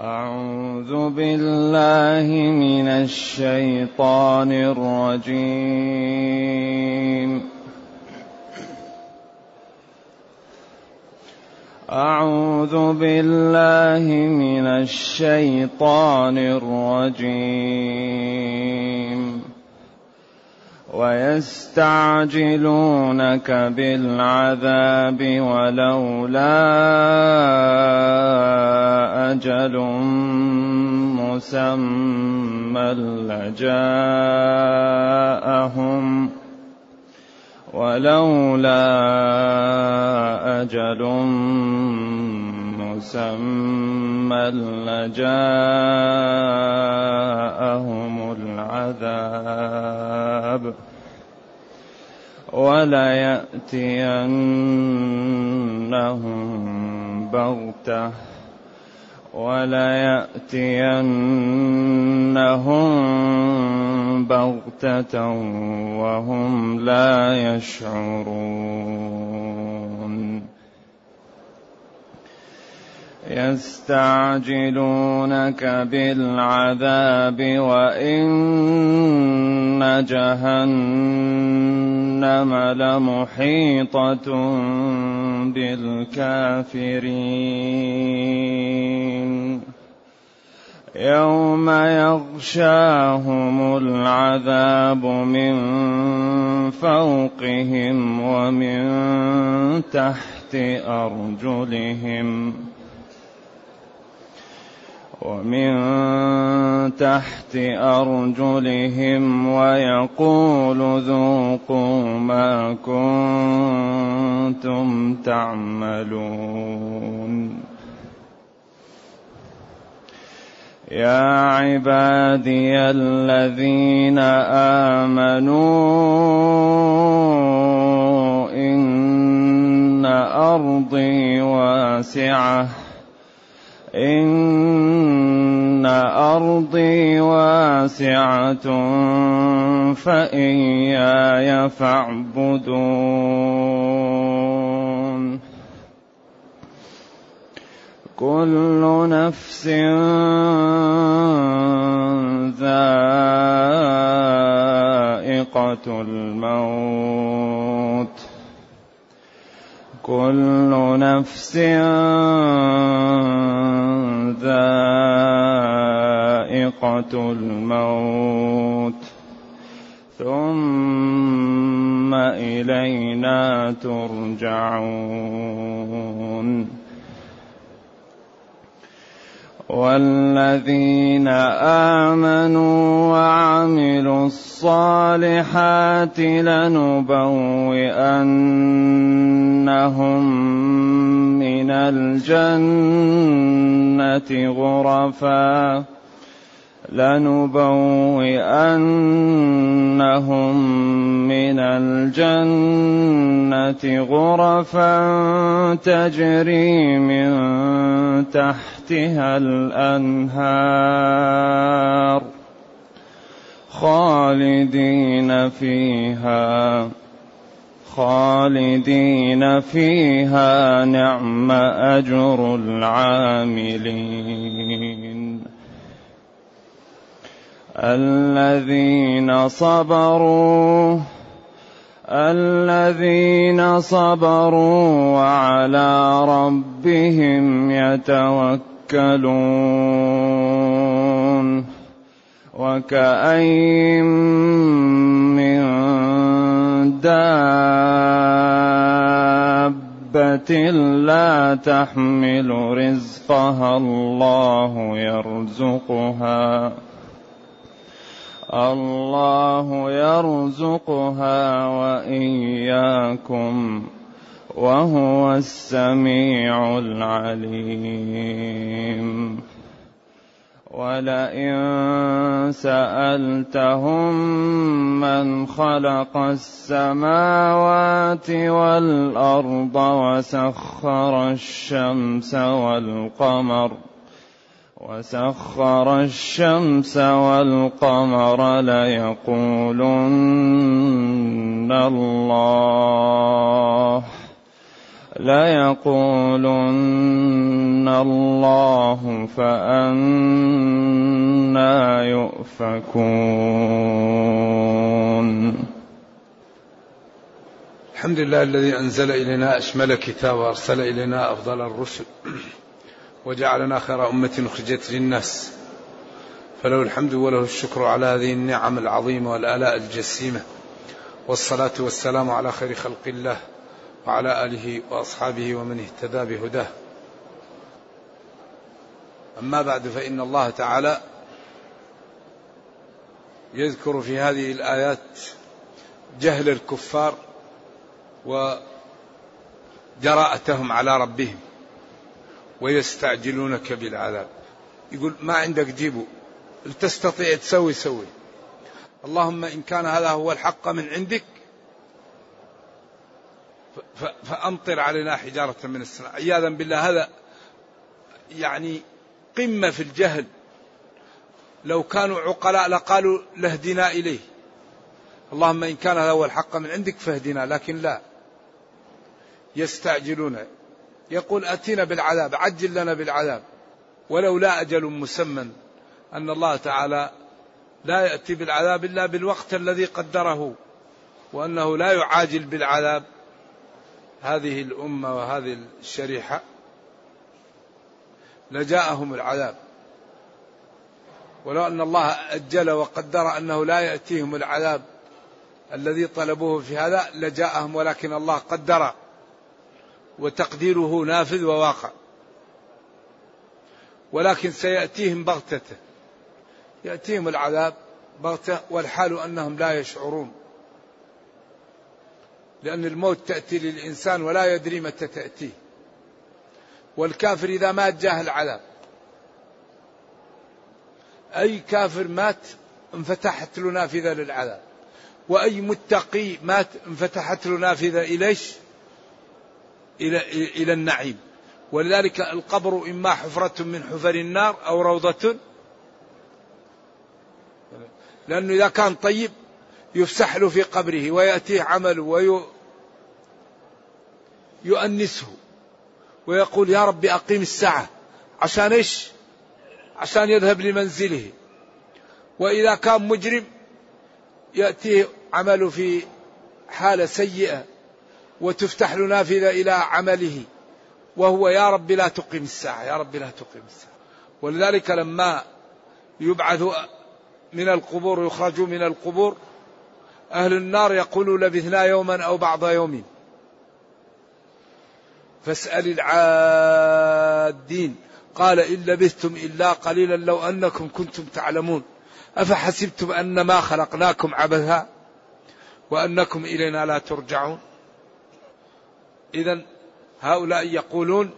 أعوذ بالله من الشيطان الرجيم. أعوذ بالله من الشيطان الرجيم. ويستعجلونك بالعذاب ولولا أجل مسمى لجاءهم ولولا أجل مسمى لجاءهم العذاب وليأتينهم بغتة وليأتينهم بغتة وهم لا يشعرون يستعجلونك بالعذاب وإن جهنم لمحيطة بالكافرين. يوم يغشاهم العذاب من فوقهم ومن تحت أرجلهم. ومن تحت أرجلهم ويقول ذوقوا ما كنتم تعملون. يا عبادي الذين آمنوا إن أرضي واسعة. إن أرضي واسعة فإياي فاعبدون. كل نفس ذائقة الموت. كل نفس ذائقة الموت. ثم إلينا ترجعون. والذين آمنوا وعملوا الصالحات لنبوئنهم من الجنة غرفاً. لنبوئنهم الجنة غرفا تجري من تحتها الأنهار خالدين فيها خالدين فيها نعم أجر العاملين. الذين صبروا الذين صبروا وعلى ربهم يتوكلون. وكأين من دابة لا تحمل رزقها الله يرزقها. الله يرزقها وإياكم وهو السميع العليم. ولئن سألتهم من خلق السماوات والأرض وسخر الشمس والقمر وسخر الشمس والقمر ليقولن الله ليقولن الله فأنا يؤفكون. الحمد لله الذي أنزل إلينا أشمل كتاب وأرسل إلينا أفضل الرسل. وجعلنا خير أمة أخرجت للناس. فله الحمد وله الشكر على هذه النعم العظيمة والآلاء الجسيمة. والصلاة والسلام على خير خلق الله وعلى آله وأصحابه ومن اهتدى بهداه. أما بعد فإن الله تعالى يذكر في هذه الآيات جهل الكفار وجراءتهم على ربهم. ويستعجلونك بالعذاب. يقول ما عندك جيبه تستطيع تسوي سوي. اللهم إن كان هذا هو الحق من عندك فأمطر علينا حجارة من السماء. عياذا بالله هذا يعني قمة في الجهل. لو كانوا عقلاء لقالوا لاهدنا إليه. اللهم إن كان هذا هو الحق من عندك فاهدنا لكن لا. يستعجلون. يقول أتينا بالعذاب عجل لنا بالعذاب. ولولا أجل مسمى أن الله تعالى لا يأتي بالعذاب إلا بالوقت الذي قدره وأنه لا يعاجل بالعذاب. هذه الأمة وهذه الشريحة لجاءهم العذاب. ولو أن الله أجل وقدر أنه لا يأتيهم العذاب الذي طلبوه في هذا لجاءهم ولكن الله قدر. وتقديره نافذ وواقع. ولكن سيأتيهم بغتة. يأتيهم العذاب بغتة والحال أنهم لا يشعرون. لأن الموت تأتي للإنسان ولا يدري متى تأتيه. والكافر إذا مات جاه العذاب. أي كافر مات انفتحت له نافذة للعذاب. وأي متقي مات انفتحت له نافذة إليش؟ إلى, إلى النعيم. ولذلك القبر إما حفرة من حفر النار أو روضة. لأنه إذا كان طيب يفسح له في قبره ويأتيه عمله ويؤنسه ويقول يا رب أقيم الساعة. عشان إيش؟ عشان يذهب لمنزله. وإذا كان مجرم يأتيه عمله في حالة سيئة. وتفتح له نافذة إلى عمله. وهو يا رب لا تقيم الساعة يا رب لا تقيم الساعة. ولذلك لما يبعث من القبور يخرجوا من القبور أهل النار يقولوا لبثنا يوما أو بعض يوم. فاسأل العادين. قال إن لبثتم إلا قليلا لو أنكم كنتم تعلمون. أفحسبتم أن ما خلقناكم عبثا وأنكم إلينا لا ترجعون؟ إذا هؤلاء يقولون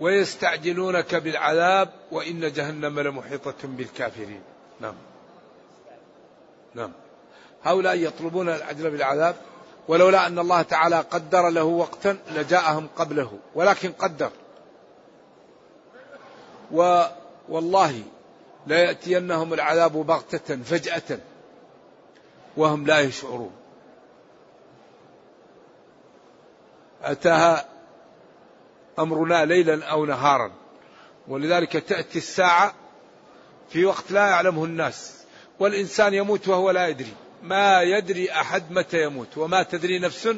ويستعجلونك بالعذاب وإن جهنم لمحيطة بالكافرين. نعم. نعم. هؤلاء يطلبون العجل بالعذاب ولولا أن الله تعالى قدر له وقتا لجاءهم قبله ولكن قدر. و والله لا يأتينهم العذاب بغتة فجأة وهم لا يشعرون. أتاها أمرنا ليلا أو نهارا. ولذلك تأتي الساعة في وقت لا يعلمه الناس. والإنسان يموت وهو لا يدري. ما يدري أحد متى يموت. وما تدري نفس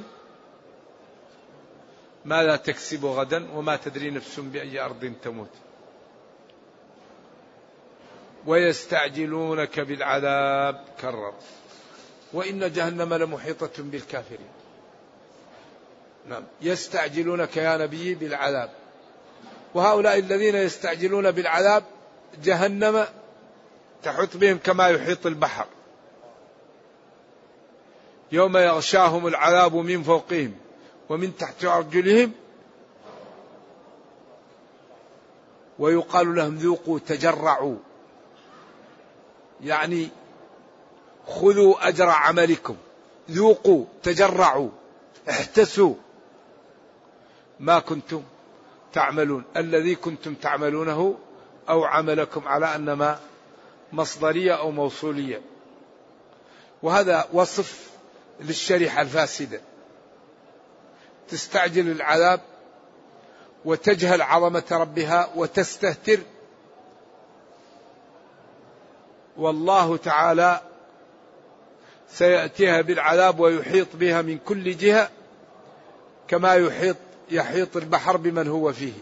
ماذا تكسب غدا. وما تدري نفس بأي أرض تموت. ويستعجلونك بالعذاب. كرر. وإن جهنم لمحيطة بالكافرين. نعم. يستعجلونك يا نبي بالعذاب. وهؤلاء الذين يستعجلون بالعذاب جهنم تحط بهم كما يحيط البحر. يوم يغشاهم العذاب من فوقهم ومن تحت أرجلهم ويقال لهم ذوقوا تجرعوا. يعني خذوا أجر عملكم. ذوقوا تجرعوا. احتسوا. ما كنتم تعملون. الذي كنتم تعملونه أو عملكم على أنما مصدرية أو موصولية. وهذا وصف للشريحة الفاسدة. تستعجل العذاب وتجهل عظمة ربها وتستهتر. والله تعالى سيأتيها بالعذاب ويحيط بها من كل جهة كما يحيط يحيط البحر بمن هو فيه.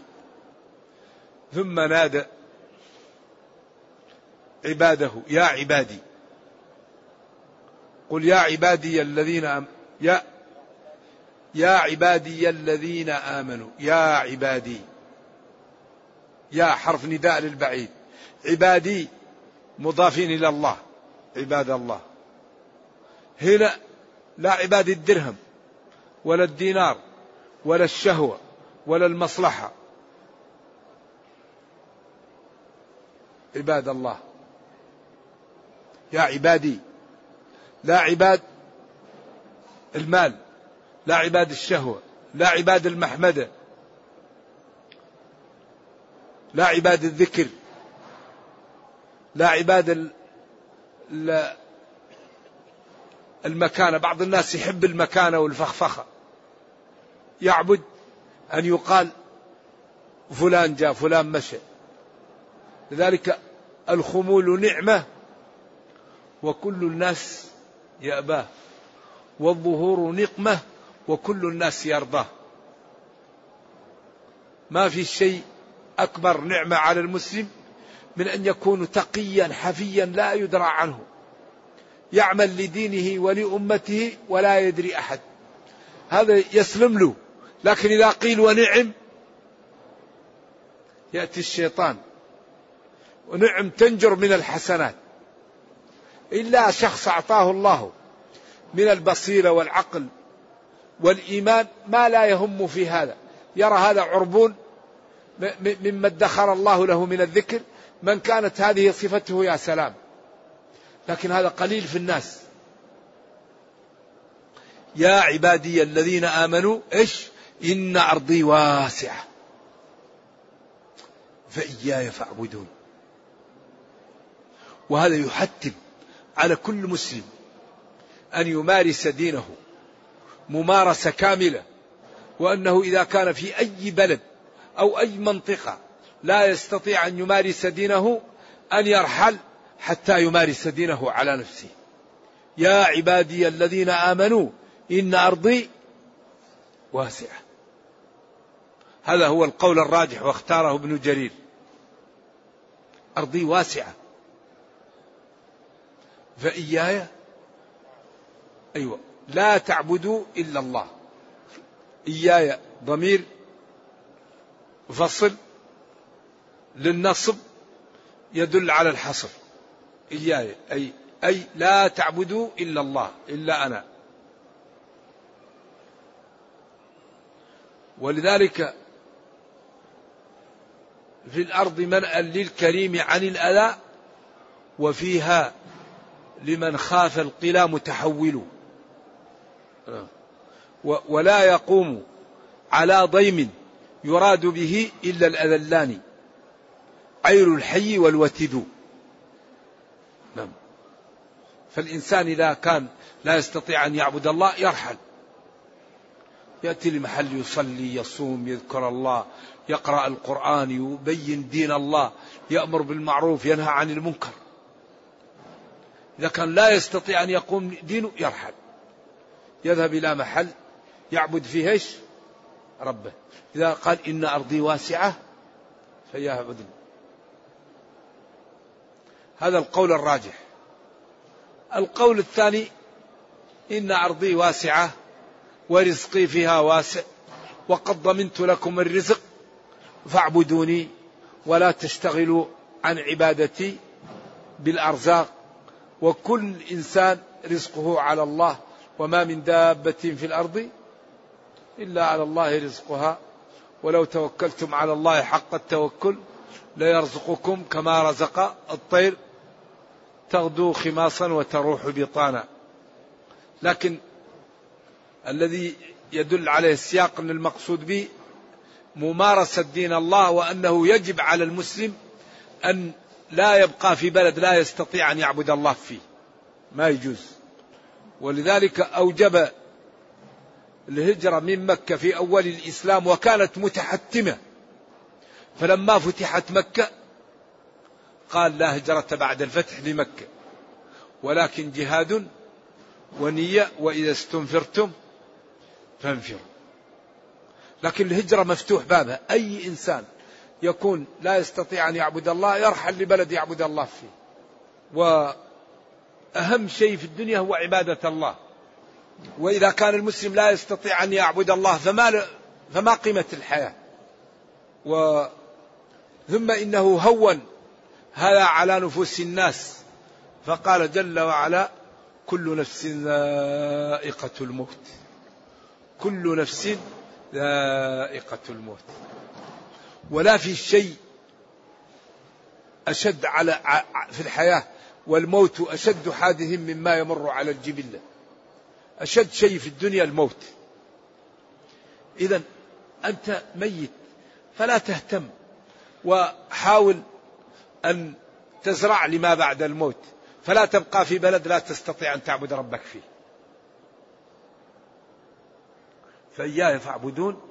ثم نادى عباده يا عبادي. قل يا عبادي الذين أم يا يا عبادي الذين آمنوا يا عبادي. يا حرف نداء للبعيد. عبادي مضافين إلى الله عباد الله. هنا لا عباد الدرهم ولا الدينار. ولا الشهوة ولا المصلحة. عباد الله يا عبادي لا عباد المال لا عباد الشهوة لا عباد المحمدة لا عباد الذكر لا عباد المكانة. بعض الناس يحب المكانة والفخفخة. يعبد أن يقال فلان جاء فلان مشى. لذلك الخمول نعمة وكل الناس يأباه والظهور نقمة وكل الناس يرضاه. ما في شيء أكبر نعمة على المسلم من أن يكون تقيا حفيا لا يدرى عنه. يعمل لدينه ولأمته ولا يدري أحد. هذا يسلم له. لكن إذا قيل ونعم يأتي الشيطان. ونعم تنجر من الحسنات. إلا شخص أعطاه الله من البصيرة والعقل والإيمان ما لا يهم في هذا. يرى هذا عربون مما ادخر الله له من الذكر. من كانت هذه صفته يا سلام. لكن هذا قليل في الناس. يا عبادي الذين آمنوا إيش؟ إن أرضي واسعة. فإياي فاعبدون. وهذا يحتم على كل مسلم أن يمارس دينه ممارسة كاملة وأنه إذا كان في أي بلد أو أي منطقة لا يستطيع أن يمارس دينه أن يرحل حتى يمارس دينه على نفسه. يا عبادي الذين آمنوا إن أرضي واسعة. هذا هو القول الراجح واختاره ابن جرير. أرضي واسعة. فإياي؟ أيوة. لا تعبدوا إلا الله. إياي ضمير فصل للنصب يدل على الحصر. إياي أي أي لا تعبدوا إلا الله إلا أنا. ولذلك في الأرض منأى للكريم عن الأذى وفيها لمن خاف القلا متحول ولا يقوم على ضيم يراد به إلا الأذلان عير الحي والوتد. نعم. فالإنسان إذا كان لا يستطيع أن يعبد الله يرحل. يأتي لمحل يصلي يصوم يذكر الله يقرأ القرآن يبين دين الله يأمر بالمعروف ينهى عن المنكر. إذا كان لا يستطيع أن يقوم دينه يرحل. يذهب إلى محل يعبد فيه إيش؟ ربه. إذا قال إن أرضي واسعة فيعبد. هذا القول الراجح. القول الثاني إن أرضي واسعة ورزقي فيها واسع وقد ضمنت لكم الرزق فاعبدوني ولا تشتغلوا عن عبادتي بالأرزاق. وكل إنسان رزقه على الله وما من دابة في الأرض إلا على الله رزقها. ولو توكلتم على الله حق التوكل ليرزقكم كما رزق الطير تغدو خماصا وتروح بطانا. لكن الذي يدل عليه السياق أن المقصود به ممارسة دين الله وأنه يجب على المسلم أن لا يبقى في بلد لا يستطيع أن يعبد الله فيه. ما يجوز. ولذلك أوجب الهجرة من مكة في أول الإسلام وكانت متحتمة. فلما فتحت مكة قال لا هجرة بعد الفتح لمكة. ولكن جهاد ونية وإذا استنفرتم فانفروا. لكن الهجرة مفتوح بابها أي إنسان يكون لا يستطيع أن يعبد الله يرحل لبلد يعبد الله فيه. وأهم شيء في الدنيا هو عبادة الله. وإذا كان المسلم لا يستطيع أن يعبد الله فما فما قيمة الحياة؟ و ثم إنه هون هذا على نفوس الناس. فقال جل وعلا كل نفس ذائقة الموت. كل نفس ذائقة الموت. ولا في شيء أشد على في الحياة والموت أشد حادث مما يمر على الجبلة أشد شيء في الدنيا الموت. إذا أنت ميت فلا تهتم وحاول أن تزرع لما بعد الموت. فلا تبقى في بلد لا تستطيع أن تعبد ربك فيه. فإياي فاعبدون.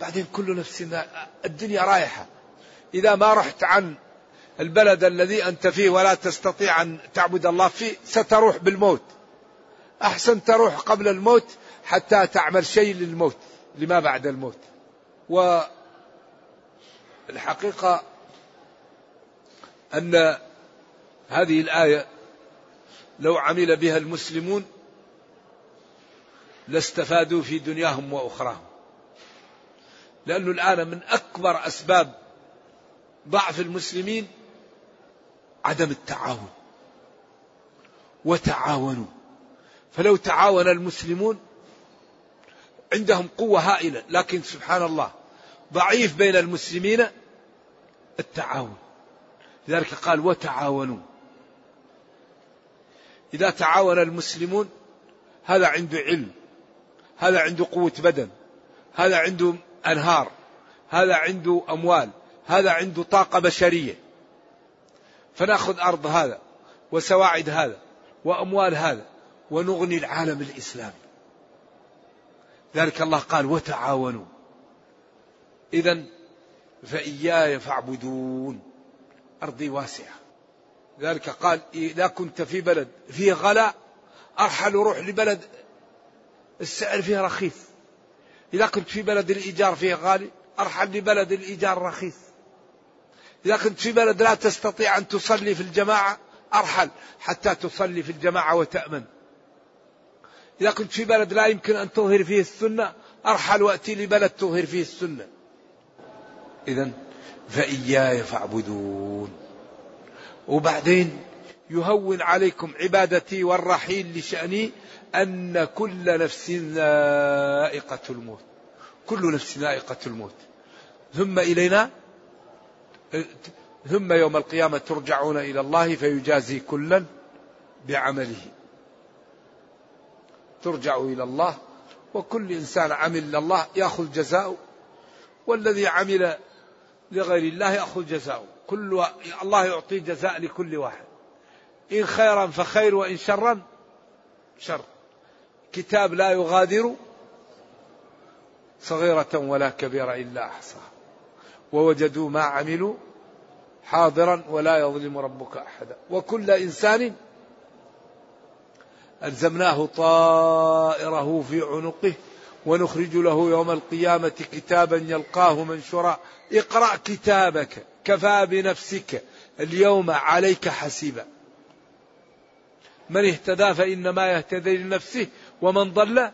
بعدين كل نفس الدنيا رايحة. إذا ما رحت عن البلد الذي أنت فيه ولا تستطيع أن تعبد الله فيه ستروح بالموت. أحسن تروح قبل الموت حتى تعمل شيء للموت لما بعد الموت. والحقيقة أن هذه الآية لو عمل بها المسلمون لاستفادوا في دنياهم وأخراهم. لأنه الآن من أكبر أسباب ضعف المسلمين عدم التعاون. وتعاونوا. فلو تعاون المسلمون عندهم قوة هائلة لكن سبحان الله ضعيف بين المسلمين التعاون. لذلك قال وتعاونوا. إذا تعاون المسلمون هذا عنده علم. هذا عنده قوة بدن هذا عنده أنهار هذا عنده أموال هذا عنده طاقة بشرية. فنأخذ أرض هذا وسواعد هذا وأموال هذا ونغني العالم الإسلامي ذلك الله قال وتعاونوا إذا فإياي فاعبدون. أرضي واسعة. ذلك قال إذا كنت في بلد فيه غلاء أرحل روح لبلد السعر فيه رخيص. إذا كنت في بلد الإيجار فيه غالي أرحل لبلد الإيجار رخيص. إذا كنت في بلد لا تستطيع أن تصلي في الجماعة أرحل حتى تصلي في الجماعة وتأمن. إذا كنت في بلد لا يمكن أن تظهر فيه السنة أرحل وأتي لبلد تظهر فيه السنة. إذا فإياي فاعبدون. وبعدين يهون عليكم عبادتي والرحيل لشأني أن كل نفس ذائقة الموت. كل نفس ذائقة الموت. ثم إلينا ثم يوم القيامة ترجعون إلى الله فيجازي كلا بعمله. ترجع إلى الله وكل إنسان عمل لله يأخذ جزاؤه والذي عمل لغير الله يأخذ جزاؤه. كل الله يعطي جزاء لكل واحد. إن خيرا فخير وإن شرا شر. كتاب لا يغادر صغيرة ولا كبيرة إلا أحصاها. ووجدوا ما عملوا حاضرا ولا يظلم ربك أحدا. وكل إنسان ألزمناه طائره في عنقه ونخرج له يوم القيامة كتابا يلقاه منشورا. اقرأ كتابك كفى بنفسك اليوم عليك حسيبا. من اهتدى فإنما يهتدي لنفسه ومن ضل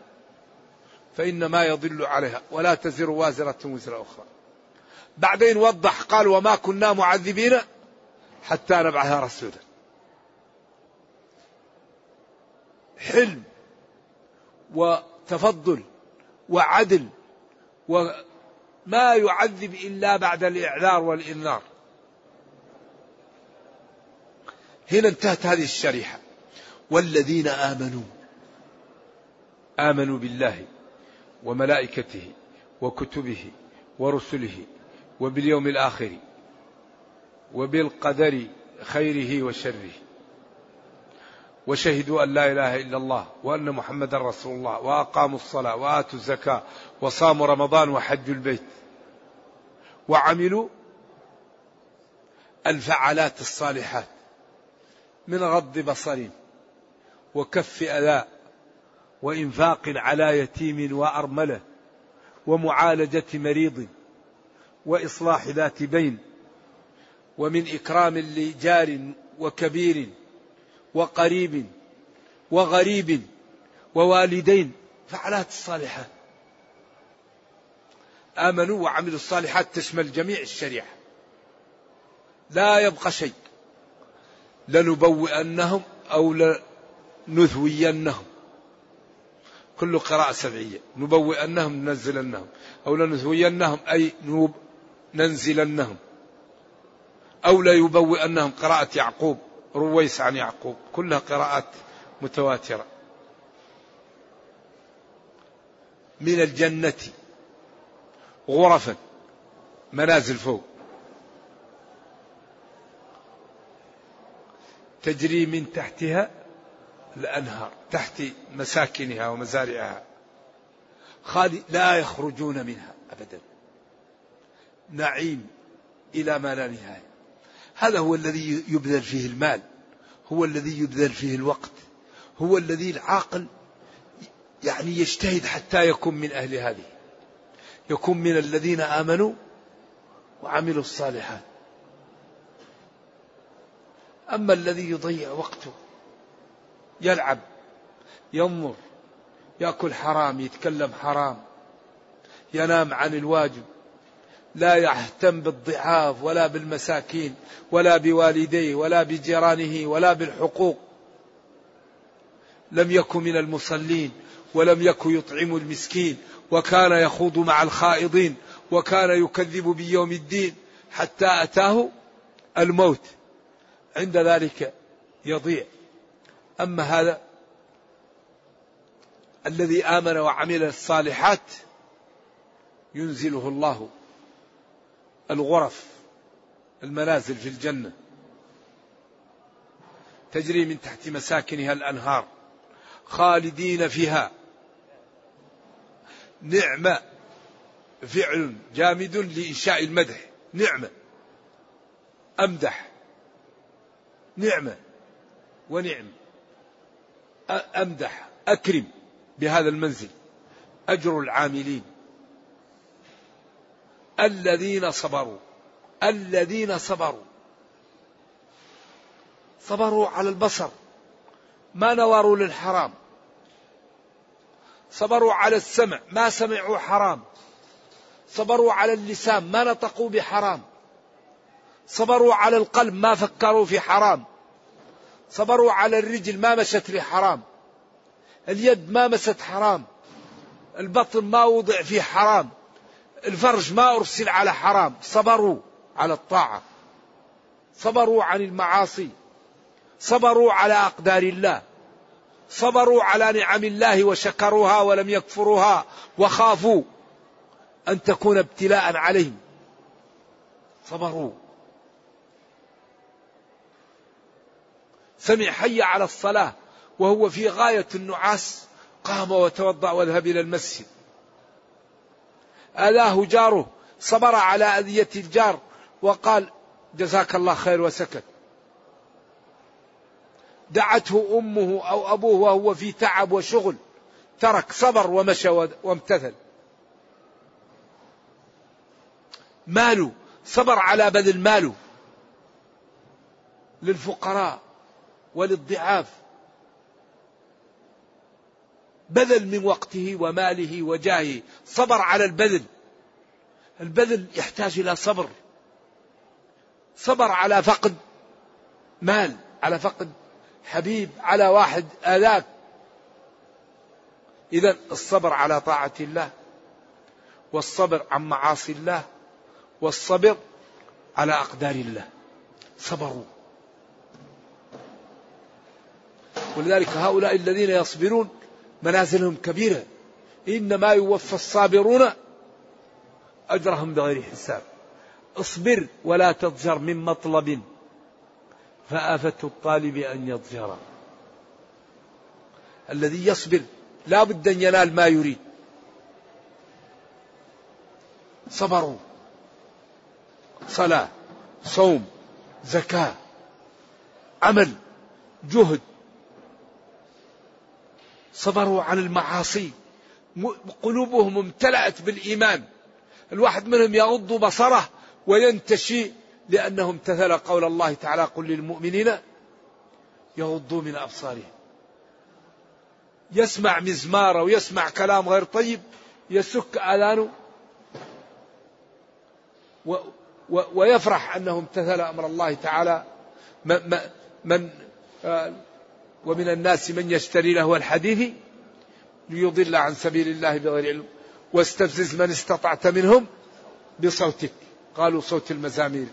فإنما يضل عليها ولا تزر وازرة وزر أخرى. بعدين وضح قال وما كنا معذبين حتى نبعث رسولا. حلم وتفضل وعدل وما يعذب إلا بعد الإعذار والإنذار. هنا انتهت هذه الشريحة. والذين آمنوا. آمنوا بالله وملائكته وكتبه ورسله وباليوم الآخر وبالقدر خيره وشره. وشهدوا أن لا إله إلا الله وأن محمدا رسول الله وأقاموا الصلاة وآتوا الزكاة وصاموا رمضان وحجوا البيت وعملوا الفعلات الصالحات من غض بصر وكف أذى وإنفاق على يتيم وأرملة ومعالجة مريض وإصلاح ذات بين ومن إكرام لجار وكبير وقريب وغريب ووالدين فعلات الصالحات آمنوا وعملوا الصالحات تشمل جميع الشريعة. لا يبقى شيء. لنبوئنهم أو لنثوينهم كل قراءة سبعية. نبوئنهم ننزلنهم. أو لنثوينهم أي ننزلنهم. أو ليبوئنهم. قراءة يعقوب. رويس عن يعقوب. كلها قراءات متواترة. من الجنة غرفا. منازل فوق. تجري من تحتها الأنهار تحت مساكنها ومزارعها. خالي لا يخرجون منها أبدا. نعيم إلى ما لا نهاية. هذا هو الذي يبذل فيه المال هو الذي يبذل فيه الوقت هو الذي العاقل يعني يجتهد حتى يكون من أهل هذه. يكون من الذين آمنوا وعملوا الصالحات. أما الذي يضيع وقته يلعب ينظر يأكل حرام يتكلم حرام ينام عن الواجب لا يهتم بالضعاف ولا بالمساكين ولا بوالديه ولا بجيرانه ولا بالحقوق. لم يكن من المصلين ولم يكن يطعم المسكين وكان يخوض مع الخائضين وكان يكذب بيوم الدين حتى أتاه الموت. عند ذلك يضيع. أما هذا الذي آمن وعمل الصالحات ينزله الله. الغرف المنازل في الجنة. تجري من تحت مساكنها الأنهار خالدين فيها. نعمة فعل جامد لإنشاء المدح. نعمة أمدح. نعمة ونعم. أمدح أكرم بهذا المنزل. أجر العاملين. الذين صبروا. الذين صبروا. صبروا على البصر. ما نوروا للحرام. صبروا على السمع. ما سمعوا حرام. صبروا على اللسان. ما نطقوا بحرام. صبروا على القلب. ما فكروا في حرام. صبروا على الرجل ما مشت لحرام اليد ما مست حرام. البطن ما وضع في حرام. الفرج ما أرسل على حرام. صبروا على الطاعة. صبروا عن المعاصي. صبروا على أقدار الله. صبروا على نعم الله وشكروها ولم يكفروها وخافوا أن تكون ابتلاء عليهم. صبروا. سمع حي على الصلاة وهو في غاية النعاس قام وتوضأ وذهب إلى المسجد. آذاه جاره صبر على أذية الجار وقال جزاك الله خير وسكت. دعته أمه أو أبوه وهو في تعب وشغل ترك صبر ومشى وامتثل. ماله صبر على بذل ماله للفقراء. وللضعاف. بذل من وقته وماله وجاهه. صبر على البذل. البذل يحتاج إلى صبر. صبر على فقد مال على فقد حبيب على واحد اذاك إذا الصبر على طاعة الله والصبر عن معاصي الله والصبر على أقدار الله. صبروا. ولذلك هؤلاء الذين يصبرون منازلهم كبيرة. إنما يوفى الصابرون أجرهم بغير حساب. اصبر ولا تضجر من مطلب فآفة الطالب أن يضجر. الذي يصبر لا بد أن ينال ما يريد. صبروا صلاة صوم زكاة عمل جهد صبروا عن المعاصي. قلوبهم امتلأت بالإيمان. الواحد منهم يغض بصره وينتشي لأنه امتثل قول الله تعالى قل للمؤمنين يغضوا من أبصارهم. يسمع مزمار أو يسمع كلام غير طيب يسك آذانه و ويفرح أنه امتثل أمر الله تعالى. من, من آه، ومن الناس من يشتري له الحديث ليضل عن سبيل الله بغير علم واستفزز من استطعت منهم بصوتك. قالوا صوت المزامير.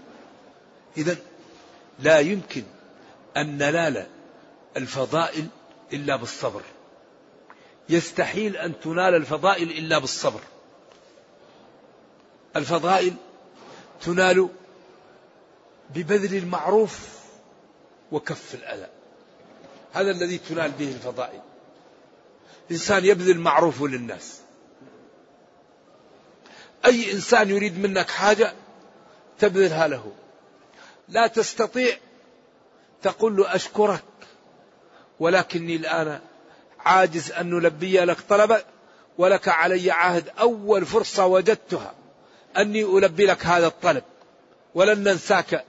إذا لا يمكن أن ننال الفضائل إلا بالصبر. يستحيل أن تنال الفضائل إلا بالصبر. الفضائل تنال ببذل المعروف وكف الأذى. هذا الذي تنال به الفضائل. إنسان يبذل معروف للناس. أي إنسان يريد منك حاجة تبذلها له. لا تستطيع. تقول له أشكرك. ولكني الآن عاجز أن نلبي لك طلبك ولك علي عهد. أول فرصة وجدتها أني ألبي لك هذا الطلب. ولن ننساك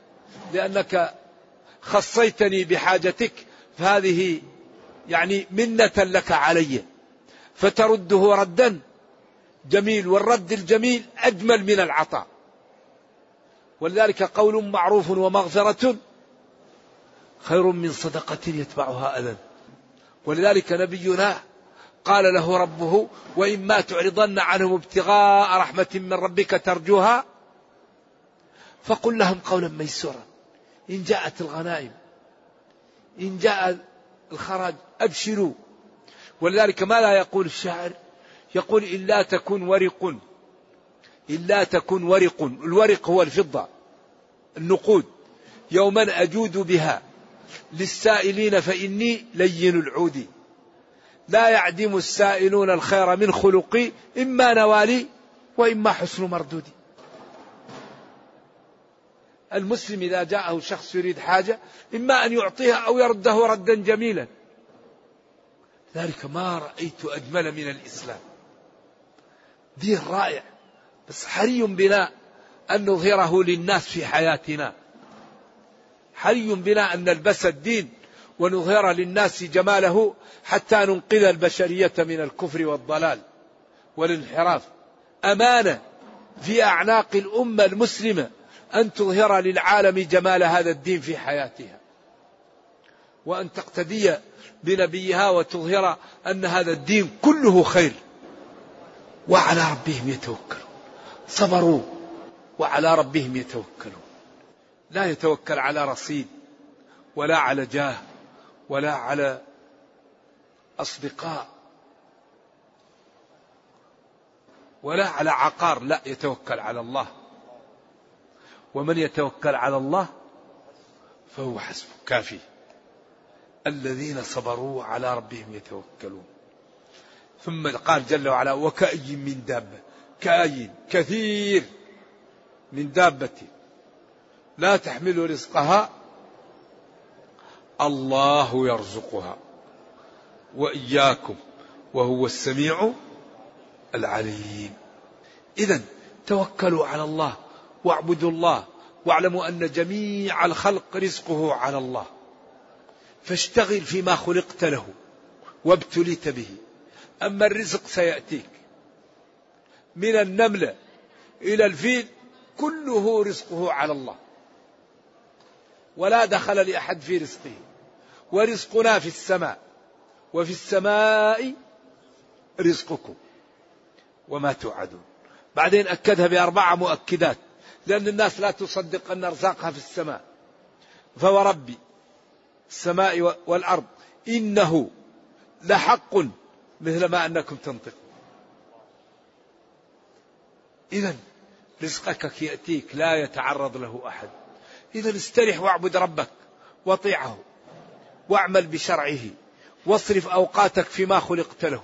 لأنك خصيتني بحاجتك فهذه يعني منة لك علي. فترده ردا جميل والرد الجميل أجمل من العطاء. ولذلك قول معروف ومغفرة خير من صدقة يتبعها أذى. ولذلك نبينا قال له ربه وإما تعرضن عنهم ابتغاء رحمة من ربك ترجوها فقل لهم قولا ميسورا. إن جاءت الغنائم إن جاء الخراج أبشروا. ولذلك ما لا يقول الشاعر؟ يقول إلا تكن ورق. إلا تكن ورق. الورق هو الفضة النقود. يوما أجود بها للسائلين فإني لين العود. لا يعدم السائلون الخير من خلقي إما نوالي وإما حسن مردودي. المسلم إذا جاءه شخص يريد حاجة إما أن يعطيها أو يرده ردا جميلا. ذلك ما رأيت أجمل من الإسلام. دين رائع بس حري بنا أن نظهره للناس في حياتنا. حري بنا أن نلبس الدين ونظهر للناس جماله حتى ننقذ البشرية من الكفر والضلال والانحراف. أمانة في أعناق الأمة المسلمة. أن تظهر للعالم جمال هذا الدين في حياتها. وأن تقتدي بنبيها وتظهر أن هذا الدين كله خير. وعلى ربهم يتوكلون. صبروا. وعلى ربهم يتوكلون. لا يتوكل على رصيد ولا على جاه ولا على أصدقاء ولا على عقار. لا يتوكل على الله. ومن يتوكل على الله فهو حسبه كافي. الذين صبروا على ربهم يتوكلون. ثم قال جل وعلا وكأي من دابة كأي كثير من دابة لا تحمل رزقها الله يرزقها. وإياكم وهو السميع العليم. إذا توكلوا على الله واعبدوا الله واعلموا أن جميع الخلق رزقه على الله. فاشتغل فيما خلقت له وابتليت به. أما الرزق سيأتيك. من النملة إلى الفيل كله رزقه على الله. ولا دخل لأحد في رزقه. ورزقنا في السماء. وفي السماء رزقكم. وما توعدون. بعدين أكدها بأربعة مؤكدات. لأن الناس لا تصدق أن أرزاقها في السماء. فوربي السماء والأرض. إنه لحق مثل ما أنكم تنطقون. إذا رزقك يأتيك لا يتعرض له أحد. إذا استرح واعبد ربك واطيعه واعمل بشرعه واصرف أوقاتك فيما خلقت له.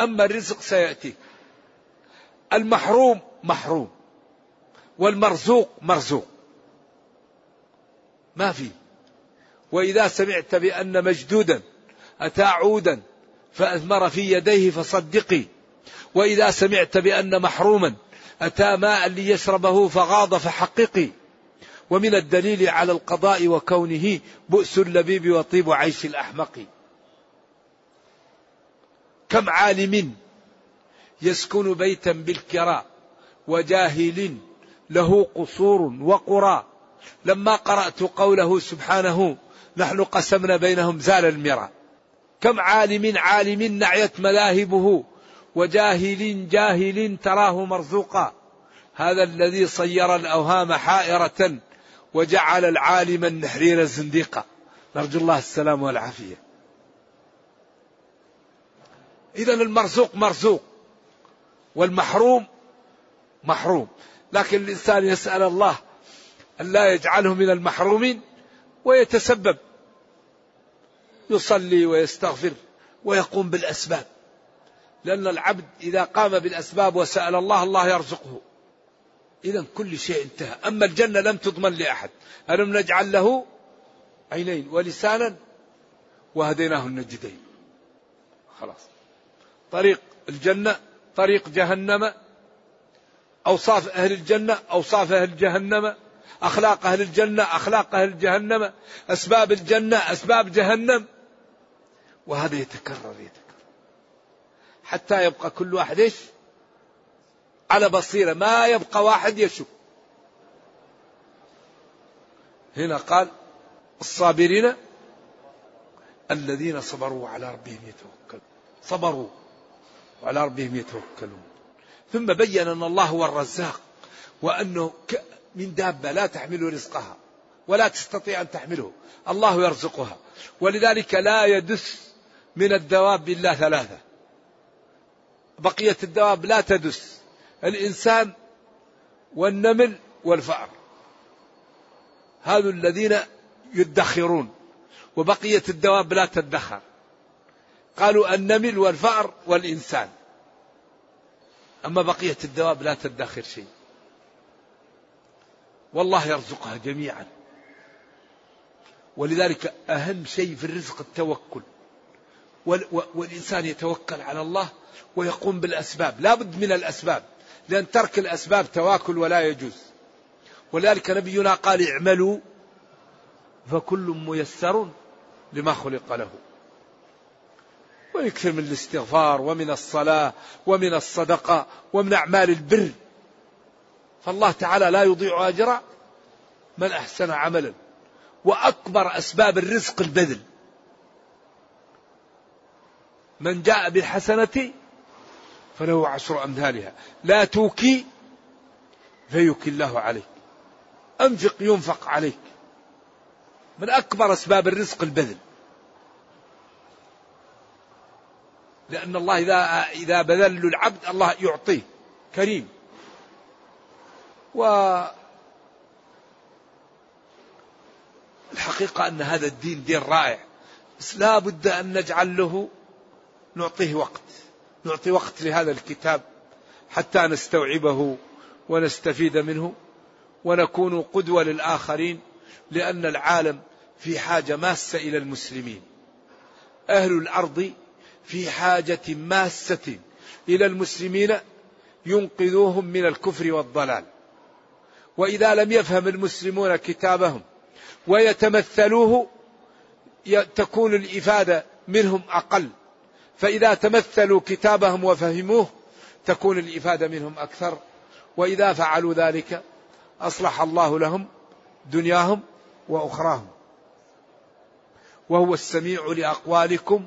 أما الرزق سيأتيك. المحروم محروم. والمرزوق مرزوق. ما في. وإذا سمعت بأن مجدودا أتى عودا فأثمر في يديه فصدقي. وإذا سمعت بأن محروما أتى ماء ليشربه فغاض فحققي. ومن الدليل على القضاء وكونه بؤس اللبيب وطيب عيش الأحمق. كم عالم يسكن بيتا بالكراء. وجاهل له قصور وقرى. لما قرأت قوله سبحانه نحن قسمنا بينهم زال المرى. كم عالم عالم نعيت ملاهبه وجاهل جاهل تراه مرزوقا. هذا الذي صير الأوهام حائرة وجعل العالم النحرير زنديقا. نرجو الله السلام والعافية. إذا المرزوق مرزوق والمحروم محروم. لكن الإنسان يسأل الله أن لا يجعله من المحرومين ويتسبب. يصلي ويستغفر ويقوم بالأسباب. لأن العبد إذا قام بالأسباب وسأل الله الله يرزقه. إذا كل شيء انتهى. أما الجنة لم تضمن لأحد. ألم نجعل له عينين ولسانا وهديناه النجدين. خلاص. طريق الجنة طريق جهنم أوصاف أهل الجنة أوصاف أهل جهنم أخلاق أهل الجنة أخلاق أهل جهنم أسباب الجنة أسباب جهنم. وهذا يتكرر يتكرر. حتى يبقى كل واحد إيش؟ على بصيرة ما يبقى واحد يشك. هنا قال الصابرين الذين صبروا على ربهم يتوكلون. صبروا وعلى ربهم يتوكلون. ثم بين أن الله هو الرزاق وأنه من دابة لا تحمل رزقها ولا تستطيع أن تحمله. الله يرزقها. ولذلك لا يدس من الدواب إلا ثلاثة. بقية الدواب لا تدس. الإنسان والنمل والفأر. هذو الذين يدخرون. وبقية الدواب لا تدخر. قالوا النمل والفأر والإنسان. أما بقية الدواب لا تدخر شيء. والله يرزقها جميعا. ولذلك أهم شيء في الرزق التوكل. والإنسان يتوكل على الله ويقوم بالأسباب. لا بد من الأسباب. لأن ترك الأسباب تواكل ولا يجوز. ولذلك نبينا قال اعملوا فكل ميسر لما خلق له. ويكثر من الاستغفار ومن الصلاة ومن الصدقة ومن أعمال البر. فالله تعالى لا يضيع أجر من أحسن عملا وأكبر أسباب الرزق البذل. من جاء بالحسنة فله عشر أمثالها. لا توكي فيكي الله عليك. أنفق ينفق عليك. من أكبر أسباب الرزق البذل. لأن الله إذا إذا بذل العبد الله يعطيه. كريم. و الحقيقة أن هذا الدين دين رائع. بس لا بد أن نجعل له نعطيه وقت. نعطي وقت لهذا الكتاب حتى نستوعبه ونستفيد منه ونكون قدوة للآخرين لأن العالم في حاجة ماسة إلى المسلمين. أهل الأرض في حاجة ماسة إلى المسلمين ينقذوهم من الكفر والضلال. وإذا لم يفهم المسلمون كتابهم ويتمثلوه تكون الإفادة منهم أقل. فإذا تمثلوا كتابهم وفهموه تكون الإفادة منهم أكثر. وإذا فعلوا ذلك أصلح الله لهم دنياهم وأخراهم. وهو السميع لأقوالكم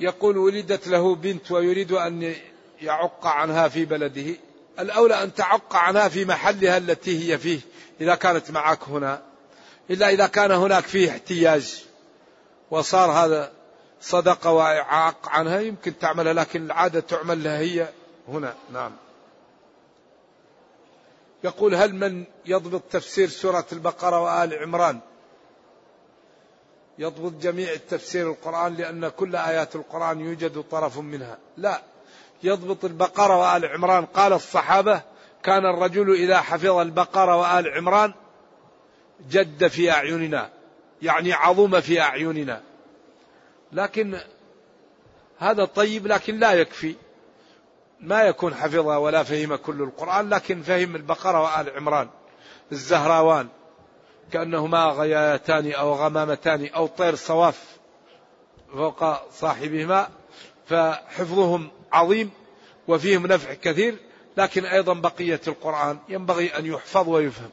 يقول ولدت له بنت ويريد أن يعق عنها في بلده. الأولى أن تعق عنها في محلها التي هي فيه إذا كانت معك هنا. إلا إذا كان هناك فيه احتياج. وصار هذا صدقة وإعاق عنها يمكن تعملها لكن العادة تعمل لها هي هنا. نعم. يقول هل من يضبط تفسير سورة البقرة وآل عمران؟ يضبط جميع التفسير القرآن لأن كل آيات القرآن يوجد طرف منها. لا. يضبط البقرة وآل عمران. قال الصحابة كان الرجل إذا حفظ البقرة وآل عمران جد في أعيننا. يعني عظم في أعيننا. لكن هذا طيب لكن لا يكفي. ما يكون حفظها ولا فهم كل القرآن لكن فهم البقرة وآل عمران. الزهراوان. كأنهما غيايتان أو غمامتان أو طير صواف فوق صاحبهما فحفظهم عظيم وفيهم نفع كثير لكن أيضا بقية القرآن ينبغي أن يحفظ ويفهم.